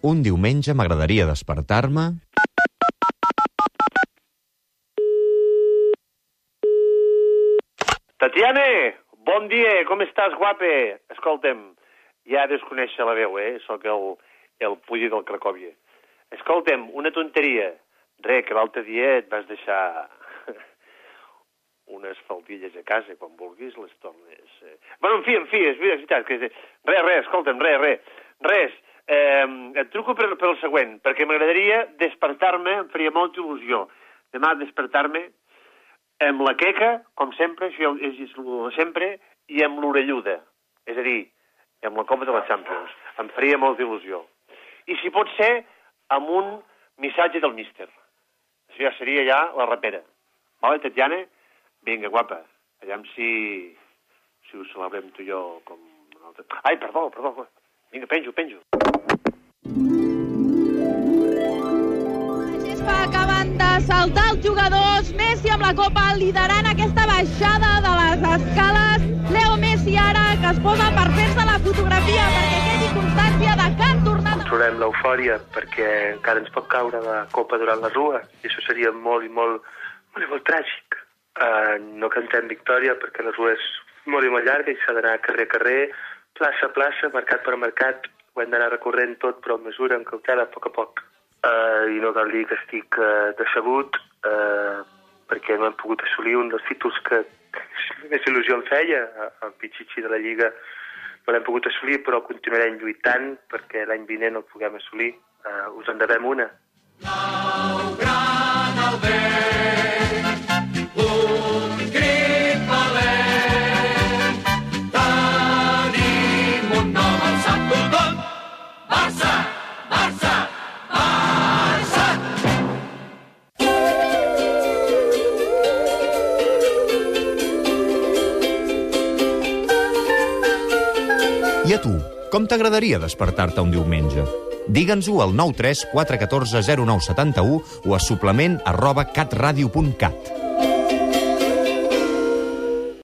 Un diumenge m'agradaria despertar-me... Tatiana, bon dia, com estàs, guape? Escolta'm, ja desconèixer la veu, eh? Soc el, el Pulli del Cracòvia. Escolta'm, una tonteria. Re, que l'altre dia et vas deixar unes faldilles a casa, quan vulguis les tornes... Eh. Bueno, en fi, en fi, és veritat que... Res, res, escolta'm, res, res. Res, eh, et truco per, per el següent, perquè m'agradaria despertar-me, em faria molta il·lusió, demà despertar-me amb la queca, com sempre, això és, és sempre, i amb l'orelluda, és a dir, amb la Copa de la Champions. Em faria molta il·lusió. I si pot ser, amb un missatge del míster. Això ja seria ja la rapera. Vale, Tatiana? Vinga, guapa. Aviam si, si ho celebrem tu i jo com... Ai, perdó, perdó. Vinga, penjo, penjo. Gespa acaben de saltar els jugadors. Messi amb la copa liderant aquesta baixada de les escales. Leo Messi ara que es posa per fer-se la fotografia perquè quedi constància de que han tornat controlem l'eufòria perquè encara ens pot caure la copa durant la rua i això seria molt i molt, molt, i molt tràgic. Uh, no cantem victòria perquè la rua és molt i molt llarga i s'ha d'anar carrer a carrer, plaça a plaça, mercat per mercat, ho hem d'anar recorrent tot però mesura, amb cautela, a poc a poc. Uh, I no cal dir que estic uh, decebut uh, perquè no hem pogut assolir un dels títols que més il·lusió em feia, el Pichichi de la Lliga no l'hem pogut assolir, però continuarem lluitant perquè l'any vinent el puguem assolir. Uh, us en devem una. I a tu, com t'agradaria despertar-te un diumenge? Digue'ns-ho al 93 414 0971 o a suplement arroba catradio.cat.